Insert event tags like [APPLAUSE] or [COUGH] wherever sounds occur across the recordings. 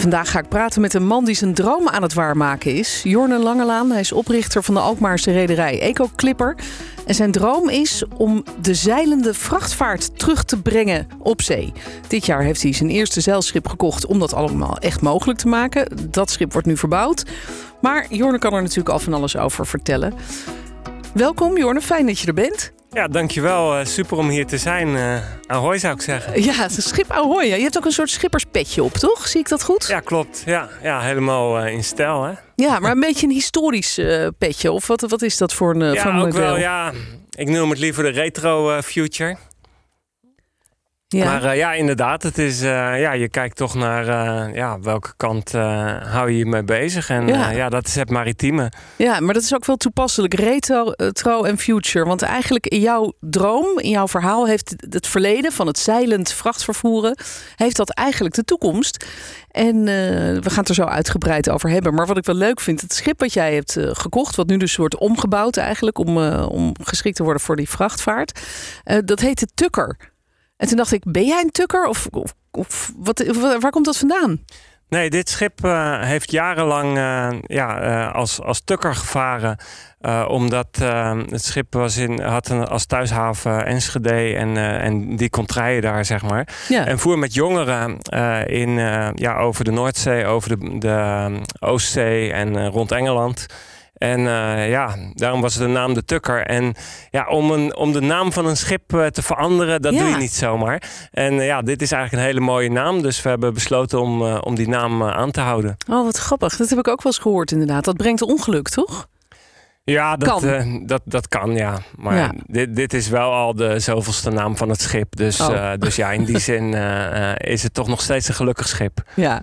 Vandaag ga ik praten met een man die zijn droom aan het waarmaken is. Jorne Langelaan, hij is oprichter van de Alkmaarse rederij Eco Clipper. En zijn droom is om de zeilende vrachtvaart terug te brengen op zee. Dit jaar heeft hij zijn eerste zeilschip gekocht om dat allemaal echt mogelijk te maken. Dat schip wordt nu verbouwd. Maar Jorne kan er natuurlijk al van alles over vertellen. Welkom Jorne, fijn dat je er bent. Ja, dankjewel. Uh, super om hier te zijn. Uh, ahoy zou ik zeggen. Ja, het schip ahoy. Je hebt ook een soort schipperspetje op, toch? Zie ik dat goed? Ja, klopt. Ja, ja helemaal uh, in stijl, hè? Ja, maar een beetje een historisch petje. Of wat, wat is dat voor een, ja, voor een ook wel, ja. Ik noem het liever de retro future. Ja. Maar uh, ja, inderdaad, het is, uh, ja, je kijkt toch naar uh, ja, welke kant hou je je mee bezig. En ja. ja. dat is het maritieme. Ja, maar dat is ook wel toepasselijk. Retro en future. Want eigenlijk in jouw droom, in jouw verhaal, heeft het verleden van het zeilend vrachtvervoeren, heeft dat eigenlijk de toekomst. En we gaan het er zo uitgebreid over hebben. Maar wat ik wel leuk vind, het schip wat jij hebt gekocht, wat nu dus wordt omgebouwd eigenlijk om, om geschikt te worden voor die vrachtvaart, dat heet de Tukker. En toen dacht ik, ben jij een tukker? Of, of, of wat, waar komt dat vandaan? Nee, dit schip uh, heeft jarenlang uh, ja, uh, als, als tukker gevaren. omdat het schip was in, had een, als thuishaven Enschede en, en die kon treien daar, zeg maar. Ja. En voer met jongeren in, ja, over de Noordzee, over de, de Oostzee en rond Engeland. En uh, ja, daarom was de naam de Tukker. En ja, om, een, om de naam van een schip uh, te veranderen, dat ja. doe je niet zomaar. En uh, ja, dit is eigenlijk een hele mooie naam. Dus we hebben besloten om, om die naam aan te houden. Oh, wat grappig. Dat heb ik ook wel eens gehoord inderdaad. Dat brengt ongeluk, toch? Ja, dat kan. Uh, dat, dat kan, ja. Maar ja. Dit, dit is wel al de zoveelste naam van het schip. Dus, oh. uh, dus ja, in die [LAUGHS] zin uh, is het toch nog steeds een gelukkig schip. Ja.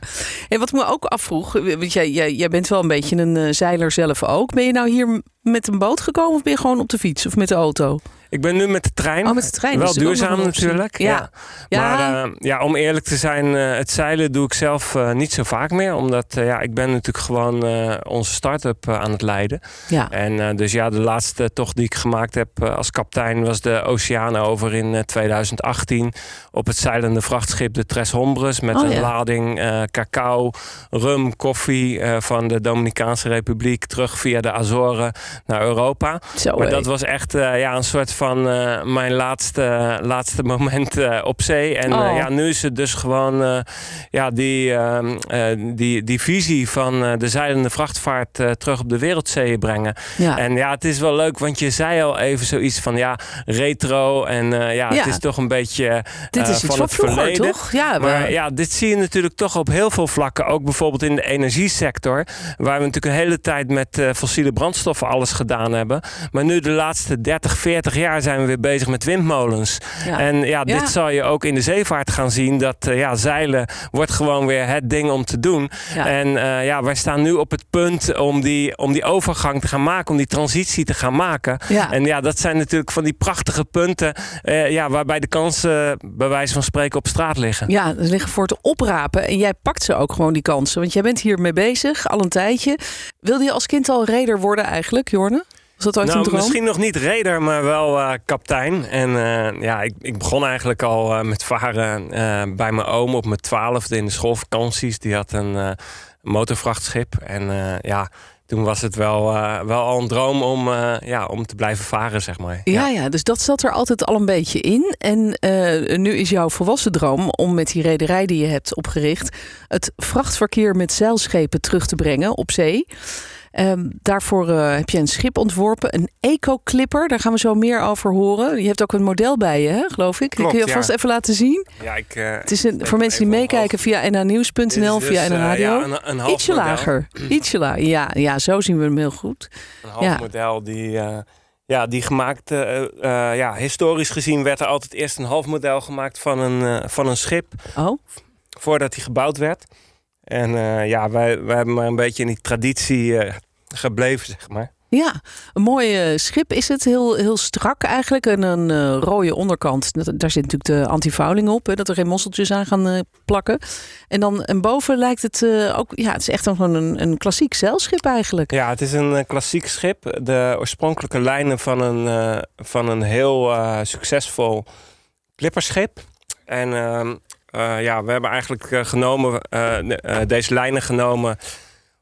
En wat ik me ook afvroeg, want jij, jij, jij bent wel een beetje een zeiler zelf ook. Ben je nou hier met een boot gekomen of ben je gewoon op de fiets of met de auto? Ik ben nu met de trein. Oh, met de trein. Wel duurzaam natuurlijk. Ja. ja. Maar uh, ja, om eerlijk te zijn, uh, het zeilen doe ik zelf uh, niet zo vaak meer. Omdat ja, ik ben natuurlijk gewoon onze start-up aan het leiden. Ja. En dus ja, de laatste tocht die ik gemaakt heb als kapitein was de oceaan over in 2018. Op het zeilende vrachtschip de Tres Hombres. Met oh, een ja. lading cacao, rum, koffie van de Dominicaanse Republiek. Terug via de Azoren naar Europa. Zo, maar dat was echt ja, een soort van uh, mijn laatste, laatste moment uh, op zee. En uh, ja, nu is het dus gewoon ja, die, ehm, die, die visie van de zeilende vrachtvaart terug op de wereldzeeën brengen. Ja. En ja, het is wel leuk, want je zei al even zoiets van ja, retro. En ja, ja, het is toch een beetje dit is van het vroeger, verleden. Toch? Ja, maar... maar ja, dit zie je natuurlijk toch op heel veel vlakken. Ook bijvoorbeeld in de energiesector. Waar we natuurlijk een hele tijd met fossiele brandstoffen alles gedaan hebben. Maar nu de laatste 30, 40 jaar jaar zijn we weer bezig met windmolens. Ja. En ja, dit ja. zal je ook in de zeevaart gaan zien. Dat uh, ja, zeilen wordt gewoon weer het ding om te doen. Ja. En uh, ja, wij staan nu op het punt om die, om die overgang te gaan maken. Om die transitie te gaan maken. Ja. En ja, dat zijn natuurlijk van die prachtige punten. Uh, ja, waarbij de kansen bij wijze van spreken op straat liggen. Ja, ze liggen voor te oprapen. En jij pakt ze ook gewoon die kansen. Want jij bent hier mee bezig al een tijdje. Wilde je als kind al reder worden eigenlijk, Jorne? Was dat ooit nou, een droom? Misschien nog niet reder, maar wel uh, kaptein. En uh, ja, ik, ik, begon eigenlijk al uh, met varen bij mijn oom op mijn twaalfde in de schoolvakanties. Die had een motorvrachtschip. En ja, toen was het wel, wel al een droom om, ja, om te blijven varen, zeg maar. Ja, ja, ja, dus dat zat er altijd al een beetje in. En nu is jouw volwassen droom om met die rederij die je hebt opgericht... het vrachtverkeer met zeilschepen terug te brengen op zee... Um, daarvoor uh, heb je een schip ontworpen, een eco-clipper. Daar gaan we zo meer over horen. Je hebt ook een model bij je, hè, geloof ik. Klopt, die kun je vast ja. even laten zien. Ja, ik, uh, het is een, voor mensen die meekijken via nhnieuws.nl, via NH Radio. Uh, ja, een, een Ietsje model. lager. [LAUGHS] Ietsje lager. Ja, ja, zo zien we hem heel goed. Een half ja. model die... eh, Ja, die gemaakt, uh, uh, ja, historisch gezien werd er altijd eerst een half model gemaakt van een, uh, van een schip. Oh. Voordat hij gebouwd werd. En ja, wij, wij hebben maar een beetje in die traditie gebleven, zeg maar. Ja, een mooi schip is het. Heel, heel strak eigenlijk. En een eh, rode onderkant. Dat- Daar zit natuurlijk de antifouling op. Hè, dat er geen mosseltjes aan gaan eh, plakken. En dan en boven lijkt het eh, ook... Ja, het is echt een, gewoon een, een klassiek zeilschip eigenlijk. Ja, het is een klassiek schip. De oorspronkelijke lijnen van een, van een heel succesvol clipperschip. En ehm, eh, ja, we hebben eigenlijk genomen, de- deze lijnen genomen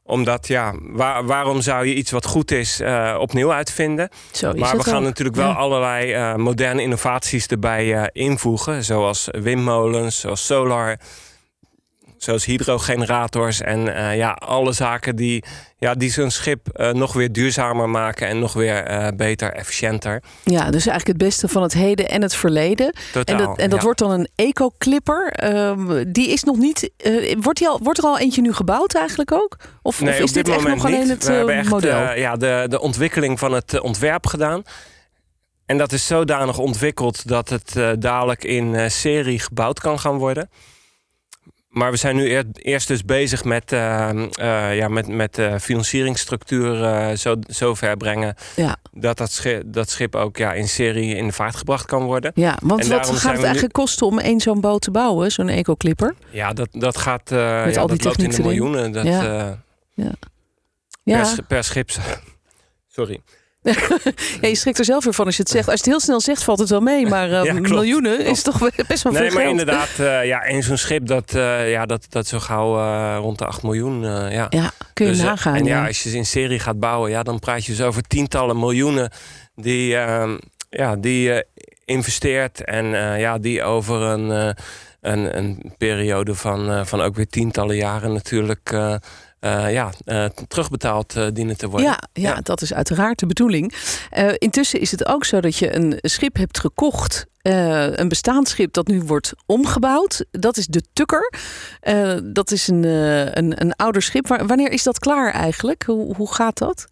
omdat, ja, waar- waarom zou je iets wat goed is eh, opnieuw uitvinden? Zo is maar we gaan ook. natuurlijk wel Ja. allerlei eh, moderne innovaties erbij eh, invoegen. Zoals windmolens, zoals solar, zoals hydrogenerators. En eh, ja, alle zaken die, ja, die zo'n schip eh, nog weer duurzamer maken en nog weer eh, beter, efficiënter. Ja, dus eigenlijk het beste van het heden en het verleden. Totaal. En dat, en dat ja. wordt dan een eco-clipper. Ehm, die is nog niet. eh, wordt, die al, wordt er al eentje nu gebouwd eigenlijk ook? Of, Nee, of is dit dit echt nog alleen niet. het We hebben echt model? ja, de, de ontwikkeling van het ontwerp gedaan. En dat is zodanig ontwikkeld dat het dadelijk in serie gebouwd kan gaan worden. Maar we zijn nu eer- eerst dus bezig met, eh, eh, ja, met, met de financieringsstructuur eh, zo, zo ver brengen ja, dat dat schip, dat schip ook ja, in serie in de vaart gebracht kan worden. ja, want en wat gaat het nu- eigenlijk kosten om één zo'n boot te bouwen, zo'n eco-clipper? Ja, dat, dat gaat eh, Met ja, al die dat loopt in de miljoenen. Dat, Ja. eh, Ja. per, per schip. [LAUGHS] Sorry. [LAUGHS] ja, je schrikt er zelf weer van als je het zegt. Als je het heel snel zegt, valt het wel mee. Maar eh, Ja, klopt. miljoenen is toch best wel Nee, veel maar geld. inderdaad, eh, ja, in zo'n schip dat, eh, ja, dat, dat zo gauw rond de 8 miljoen. ja. Ja, kun je Dus, nagaan. En ja, ja. als je ze in serie gaat bouwen, ja, dan praat je dus over tientallen miljoenen die, ehm, ja, die je investeert. En ja, die over een, een, een periode van, van ook weer tientallen jaren natuurlijk eh, ja, eh, terugbetaald eh, dienen te worden. Ja, ja, Ja. dat is uiteraard de bedoeling. Intussen is het ook zo dat je een schip hebt gekocht. een bestaand schip dat nu wordt omgebouwd. Dat is de Tukker. Dat is een, een, een ouder schip. Wa- Wanneer is dat klaar eigenlijk? Hoe, hoe gaat dat?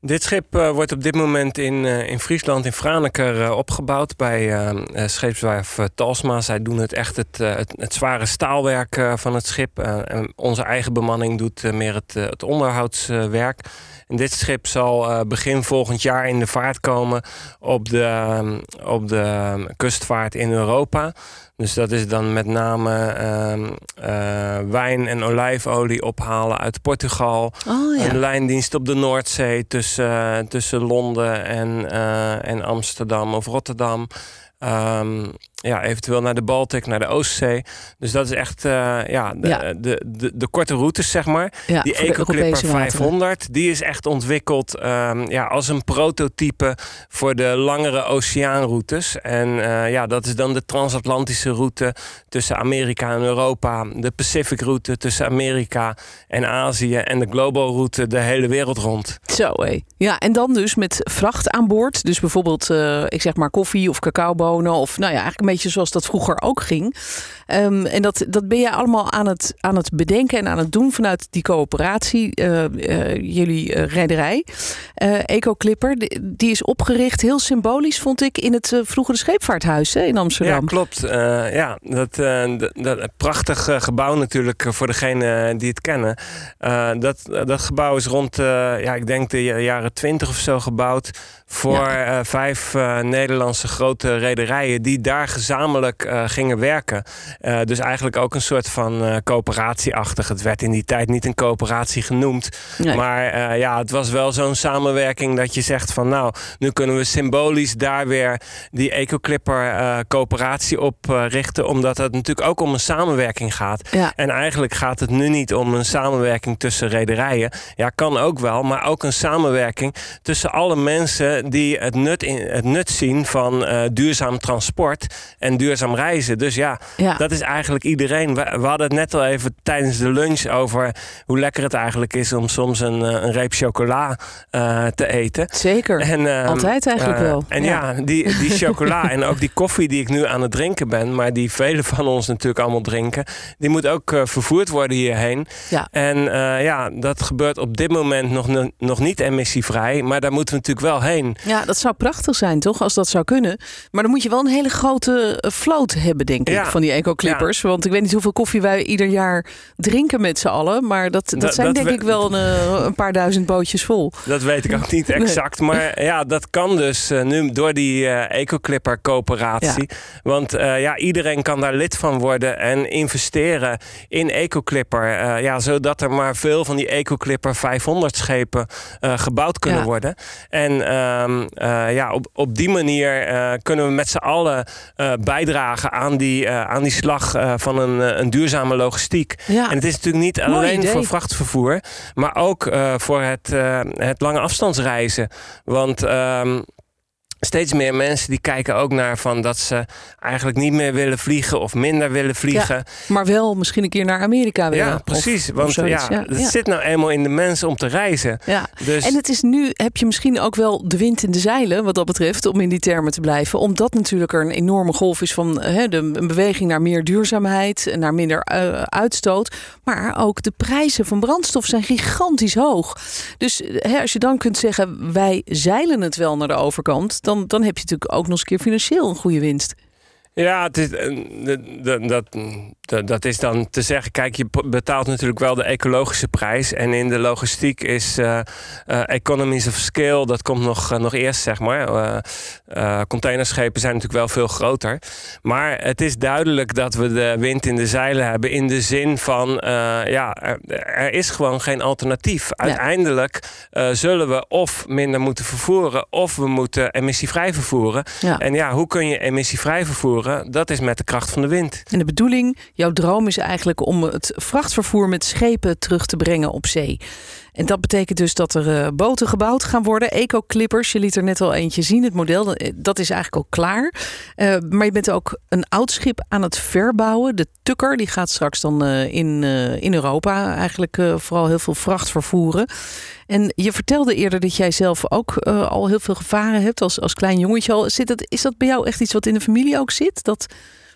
Dit schip eh, wordt op dit moment in, eh, in Friesland, in Franeker, eh, opgebouwd bij scheepswerf Talsma. Zij doen het echt het, het, zware staalwerk van het schip. En onze eigen bemanning doet meer het, het onderhoudswerk. dit schip zal begin volgend jaar in de vaart komen op de, eh, op de kustvaart in Europa. Dus dat is dan met name ehm, eh, wijn en olijfolie ophalen uit Portugal. Oh Een lijndienst op de Noordzee tussen, tussen Londen en, eh, en Amsterdam of Rotterdam. Ehm, ja, eventueel naar de Baltic, naar de Oostzee. Dus dat is echt eh, ja, de, Ja. De, de, de korte routes, zeg maar. ja, Die EcoClipper Europese wateren. 500, die is echt ontwikkeld ehm, ja, als een prototype voor de langere oceaanroutes. En eh, ja, dat is dan de transatlantische route tussen Amerika en Europa. De Pacific route tussen Amerika en Azië. En de global route de hele wereld rond. Zo hé. Ja, en dan dus met vracht aan boord. Dus bijvoorbeeld, eh, ik zeg maar koffie of cacaobonen. Of nou ja, eigenlijk beetje zoals dat vroeger ook ging. Ehm, en dat, dat ben je allemaal aan het, aan het bedenken en aan het doen vanuit die coöperatie. eh, eh, jullie rederij. Eh EcoClipper, die, is opgericht, heel symbolisch vond ik, in het vroegere scheepvaarthuis hè, in Ja, Amsterdam. klopt. Eh, ja, dat, dat prachtig gebouw natuurlijk voor degenen die het kennen. Dat, dat gebouw is rond, ja, ik denk de jaren twintig of zo gebouwd. Voor eh, vijf eh, Nederlandse grote rederijen die daar gezamenlijk eh, gingen werken. Dus eigenlijk ook een soort van coöperatieachtig. Het werd in die tijd niet een coöperatie genoemd. Nee. Maar ja, het was wel zo'n samenwerking dat je zegt van nou, nu kunnen we symbolisch daar weer die EcoClipper coöperatie op richten. Omdat het natuurlijk ook om een samenwerking gaat. Ja. En eigenlijk gaat het nu niet om een samenwerking tussen rederijen. Ja, kan ook wel, maar ook een samenwerking tussen alle mensen die het nut, in, het nut zien van eh, duurzaam transport en duurzaam reizen. Dus ja, Ja. dat is eigenlijk iedereen. We, we hadden het net al even tijdens de lunch over hoe lekker het eigenlijk is om soms een, eh, een reep chocola eh, te eten. Zeker. En, ehm, Altijd eigenlijk wel. En Ja. ja, die, die [LAUGHS] chocola en ook die koffie die ik nu aan het drinken ben, maar die velen van ons natuurlijk allemaal drinken, die moet ook vervoerd worden hierheen. Ja. En ja, dat gebeurt op dit moment nog, nog niet emissievrij, maar daar moeten we natuurlijk wel heen. Ja, dat zou prachtig zijn, toch? Als dat zou kunnen. Maar dan moet je wel een hele grote grote vloot hebben, denk ik, Ja. van die eco-clippers. Want ik weet niet hoeveel koffie wij ieder jaar drinken met z'n allen. Maar dat, dat, Dat- zijn dat denk we- ik wel een, eh, een paar duizend bootjes vol. Dat weet ik ook [LAUGHS] niet exact. Maar ja, dat kan dus eh, nu door die eh Ecoclipper coöperatie. Want eh, ja, iedereen kan daar lid van worden en investeren in Ecoclipper. Eh, ja, zodat er maar veel van die Ecoclipper 500 schepen eh, gebouwd kunnen worden. En ehm, eh, ja, op, op die manier eh, kunnen we met z'n allen eh, bijdragen aan die, aan die slag van een, een duurzame logistiek. Ja, En het is natuurlijk niet Mooi alleen idee. voor vrachtvervoer, maar ook voor het, het lange afstandsreizen. Want ehm, steeds meer mensen die kijken ook naar van dat ze eigenlijk niet meer willen vliegen of minder willen vliegen. maar wel misschien een keer naar Amerika willen. Ja, precies. of Want zoiets. ja, het zit nou eenmaal in de mensen om te reizen. Ja. Dus En het is nu, heb je misschien ook wel de wind in de zeilen, wat dat betreft, om in die termen te blijven. Omdat natuurlijk er een enorme golf is van hè, de, een beweging naar meer duurzaamheid, en naar minder eh, uitstoot. Maar ook de prijzen van brandstof zijn gigantisch hoog. Dus hè, als je dan kunt zeggen, wij zeilen het wel naar de overkant, dan, dan heb je natuurlijk ook nog eens een keer financieel een goede winst. Ja, het is, eh, dat, dat, dat is dan te zeggen. Kijk, je betaalt natuurlijk wel de ecologische prijs. En in de logistiek is eh, economies of scale, dat komt nog, nog eerst, zeg maar. Containerschepen zijn natuurlijk wel veel groter. Maar het is duidelijk dat we de wind in de zeilen hebben. In de zin van, ja, er, er is gewoon geen alternatief. Uiteindelijk zullen we of minder moeten vervoeren, of we moeten emissievrij vervoeren. Ja. En ja, hoe kun je emissievrij vervoeren? Dat is met de kracht van de wind. En de bedoeling, jouw droom is eigenlijk om het vrachtvervoer met schepen terug te brengen op zee. En dat betekent dus dat er eh, boten gebouwd gaan worden. Eco-clippers, je liet er net al eentje zien. Het model, dat- dat is eigenlijk al klaar. Eh, maar je bent ook een oud schip aan het verbouwen. De Tukker, die gaat straks dan eh, in, eh, in Europa eigenlijk eh, vooral heel veel vracht vervoeren. En je vertelde eerder dat jij zelf ook eh, al heel veel gevaren hebt als, als klein jongetje al. Zit dat, is dat bij jou echt iets wat in de familie ook zit? Dat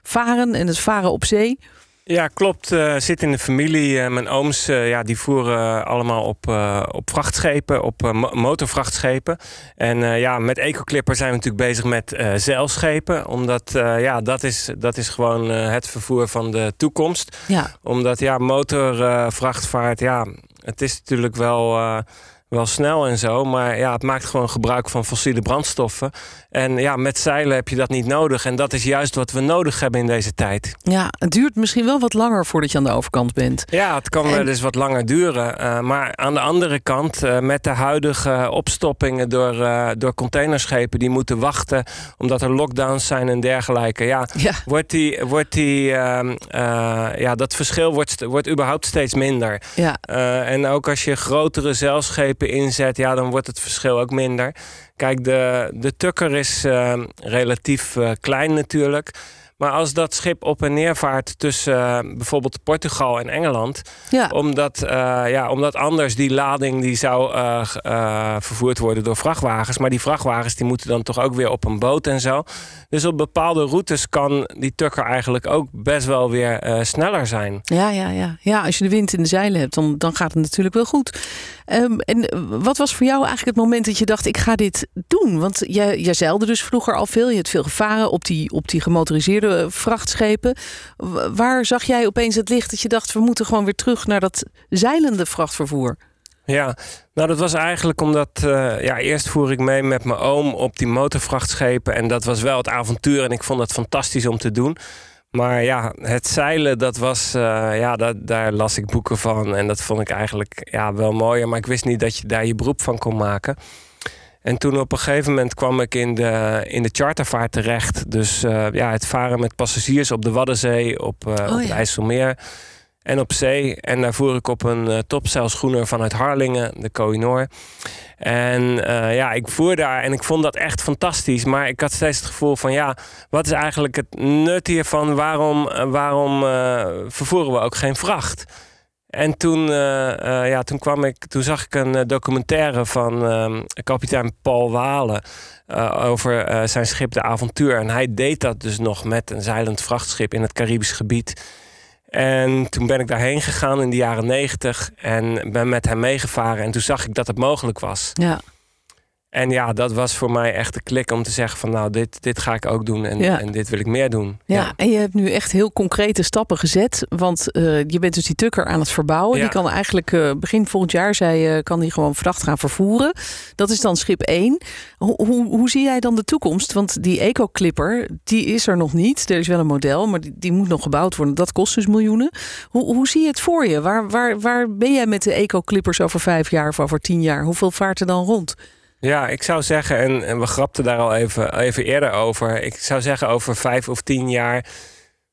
varen en het varen op zee? Ja, klopt. Eh, zit in de familie. Eh, mijn ooms eh, ja, die voeren allemaal op, op vrachtschepen, op mo- motorvrachtschepen. En ja, met Ecoclipper zijn we natuurlijk bezig met zeilschepen. Omdat ja, dat, is, dat is gewoon het vervoer van de toekomst. Ja, Omdat ja, motorvrachtvaart, ja, het is natuurlijk wel, wel snel en zo. Maar ja, het maakt gewoon gebruik van fossiele brandstoffen. En ja, met zeilen heb je dat niet nodig. En dat is juist wat we nodig hebben in deze tijd. ja, het duurt misschien wel wat langer voordat je aan de overkant bent. Ja, het kan En- wel eens wat langer duren. eh, maar aan de andere kant, eh, met de huidige opstoppingen door, eh, door containerschepen die moeten wachten omdat er lockdowns zijn en dergelijke. Ja, Ja, wordt die, wordt die, ehm, eh, ja, dat verschil wordt, wordt überhaupt steeds minder. ja, en ook als je grotere zeilschepen inzet, ja, dan wordt het verschil ook minder. Kijk, de, de tukker is eh, relatief eh, klein natuurlijk. Maar als dat schip op en neer vaart tussen eh, bijvoorbeeld Portugal en Engeland, ja. omdat, eh, ja, omdat anders die lading die zou eh, vervoerd worden door vrachtwagens. Maar die vrachtwagens die moeten dan toch ook weer op een boot en zo. Dus op bepaalde routes kan die tukker eigenlijk ook best wel weer sneller zijn. Ja, ja, ja. ja, als je de wind in de zeilen hebt, dan, dan gaat het natuurlijk wel goed. Ehm, en wat was voor jou eigenlijk het moment dat je dacht, ik ga dit doen? Want jij, jij zeilde dus vroeger al veel. Je hebt veel gevaren op die, op die gemotoriseerde eh, vrachtschepen. Waar zag jij opeens het licht dat je dacht, we moeten gewoon weer terug naar dat zeilende vrachtvervoer? Ja, nou dat was eigenlijk omdat eh, ja, eerst voer ik mee met mijn oom op die motorvrachtschepen. En dat was wel het avontuur en ik vond het fantastisch om te doen. Maar ja, het zeilen, dat was, eh, ja, dat, daar las ik boeken van. En dat vond ik eigenlijk ja, wel mooier. Maar ik wist niet dat je daar je beroep van kon maken. En toen op een gegeven moment kwam ik in de, in de chartervaart terecht. Dus eh, ja, het varen met passagiers op de Waddenzee, op, eh, op het ja. IJsselmeer en op zee. En daar voer ik op een uh, topzeilschoener vanuit Harlingen, de Koh-i-Noor. En uh, ja, ik voer daar en ik vond dat echt fantastisch. Maar ik had steeds het gevoel van ja, wat is eigenlijk het nut hiervan? Waarom, uh, waarom uh, vervoeren we ook geen vracht? En toen, uh, ja, toen, kwam ik, toen zag ik een documentaire van uh, kapitein Paul Walen over zijn schip De Avontuur. En hij deed dat dus nog met een zeilend vrachtschip in het Caribisch gebied. En toen ben ik daarheen gegaan in de jaren negentig en ben met hem meegevaren. En toen zag ik dat het mogelijk was. Ja. En ja, dat was voor mij echt de klik om te zeggen van nou, dit, dit ga ik ook doen en, Ja. en dit wil ik meer doen. Ja, en je hebt nu echt heel concrete stappen gezet. Want eh, je bent dus die tukker aan het verbouwen. Ja. Die kan eigenlijk eh, begin volgend jaar, zei je, kan die gewoon vracht gaan vervoeren. Dat is dan schip 1. Hoe, hoe, hoe zie jij dan de toekomst? Want die eco-clipper, die is er nog niet. Er is wel een model, maar die, die moet nog gebouwd worden. Dat kost dus miljoenen. Hoe, hoe zie je het voor je? Waar, waar, waar ben jij met de eco-clippers over vijf jaar of over tien jaar? Hoeveel vaart er dan rond? Ja, ik zou zeggen, en, en we grapten daar al even, even eerder over. Ik zou zeggen, over vijf of tien jaar.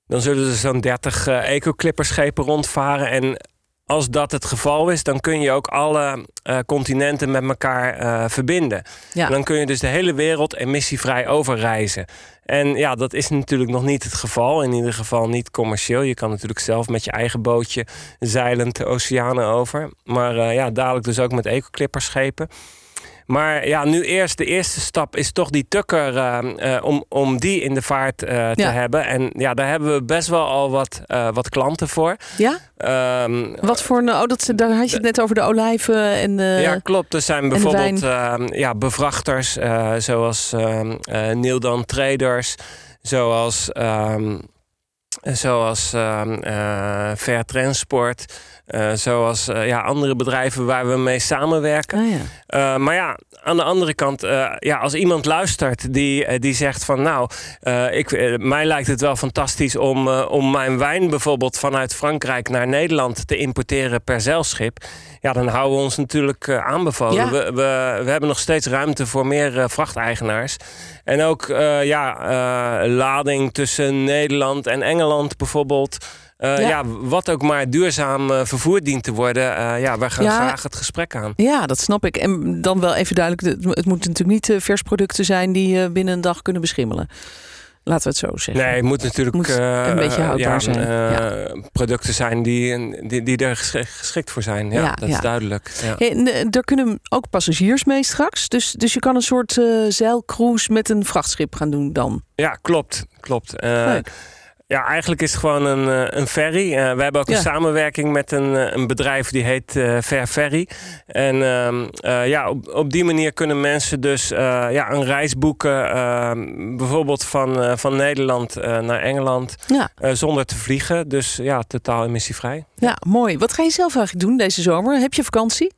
dan zullen er zo'n 30 eh eco-clipperschepen rondvaren. En als dat het geval is, dan kun je ook alle eh, continenten met elkaar eh, verbinden. Ja. En dan kun je dus de hele wereld emissievrij overreizen. En ja, dat is natuurlijk nog niet het geval. In ieder geval niet commercieel. Je kan natuurlijk zelf met je eigen bootje zeilend de oceanen over. Maar ja, dadelijk dus ook met eco-clipperschepen. Maar ja, nu eerst de eerste stap is toch die tukker eh, eh, om, om die in de vaart eh, te Ja. hebben. En ja, daar hebben we best wel al wat, wat klanten voor. Ja? Ehm, Wat voor een. Oh, dat, daar had je het net over de olijven en. eh, ja, klopt. Er zijn de bijvoorbeeld ehm, ja, bevrachters zoals ehm eh, Neildan Traders, zoals, zoals eh, Fair Transport, eh, zoals eh, ja, andere bedrijven waar we mee samenwerken. Ja. Eh, maar ja, aan de andere kant, ja, als iemand luistert die, die zegt van nou, ik, mij lijkt het wel fantastisch om, om mijn wijn bijvoorbeeld vanuit Frankrijk naar Nederland te importeren per zeilschip. Ja, dan houden we ons natuurlijk aanbevolen. Ja. We, we, we hebben nog steeds ruimte voor meer vrachteigenaars. En ook ja, lading tussen Nederland en Engeland bijvoorbeeld. Eh, Ja. ja. wat ook maar duurzaam eh, vervoerd dient te worden. eh, ja, wij gaan graag het gesprek aan. Ja, dat snap ik. En dan wel even duidelijk: het- het moeten natuurlijk niet versproducten zijn die binnen een dag kunnen beschimmelen. Laten we het zo zeggen. Nee, het moet natuurlijk Moet eh, een beetje houdbaar ja, zijn. Producten zijn die, die, die er geschikt, voor zijn. Ja, Ja, dat is duidelijk. Ja. Hey, er kunnen ook passagiers mee straks. Dus, dus je kan een soort eh, zeilcruise met een vrachtschip gaan doen dan. Ja, klopt. klopt. Leuk. Ja, eigenlijk is het gewoon een, eh, een ferry. Eh, we hebben ook Ja. een samenwerking met een, eh, een bedrijf die heet eh Fair Ferry. En ehm, eh, ja, op, op die manier kunnen mensen dus ja, een reis boeken. ehm, bijvoorbeeld van, van Nederland naar Engeland. Ja, zonder te vliegen. Dus ja, totaal emissievrij. ja, mooi. Wat ga je zelf eigenlijk doen deze zomer? Heb je vakantie?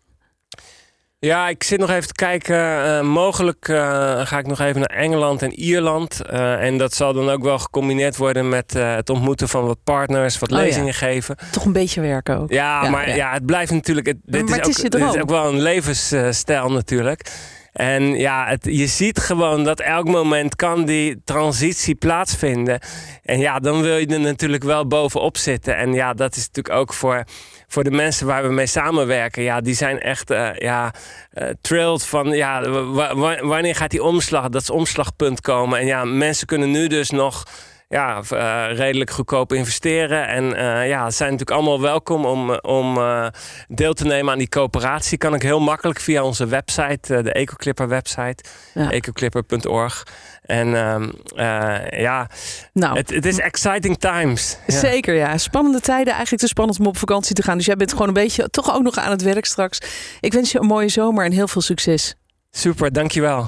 Ja, ik zit nog even te kijken. Eh, mogelijk eh, ga ik nog even naar Engeland en Ierland. Eh, en dat zal dan ook wel gecombineerd worden met het ontmoeten van wat partners, wat Oh ja. lezingen geven. Toch een beetje werken ook. Ja, Ja, maar ja. ja. het blijft natuurlijk. Het, dit, Maar is het is ook, dit is ook wel een levensstijl natuurlijk. En ja, het, je ziet gewoon dat elk moment kan die transitie plaatsvinden. En ja, dan wil je er natuurlijk wel bovenop zitten. En ja, dat is natuurlijk ook voor, voor de mensen waar we mee samenwerken. Ja, die zijn echt eh, ja, eh, thrilled van ja, wa- wa- wanneer gaat die omslag, dat omslagpunt komen. En ja, mensen kunnen nu dus nog ja, eh, redelijk goedkoop investeren. En eh, ja, ze zijn natuurlijk allemaal welkom om, om eh, deel te nemen aan die coöperatie. Kan ik heel makkelijk via onze website, de Ecoclipper website, Ja. ecoclipper.org. En ehm, eh, ja, Nou, het, het is exciting times. Ja. Zeker, ja. Spannende tijden. Eigenlijk te spannend om op vakantie te gaan. Dus jij bent gewoon een beetje toch ook nog aan het werk straks. Ik wens je een mooie zomer en heel veel succes. Super, dankjewel.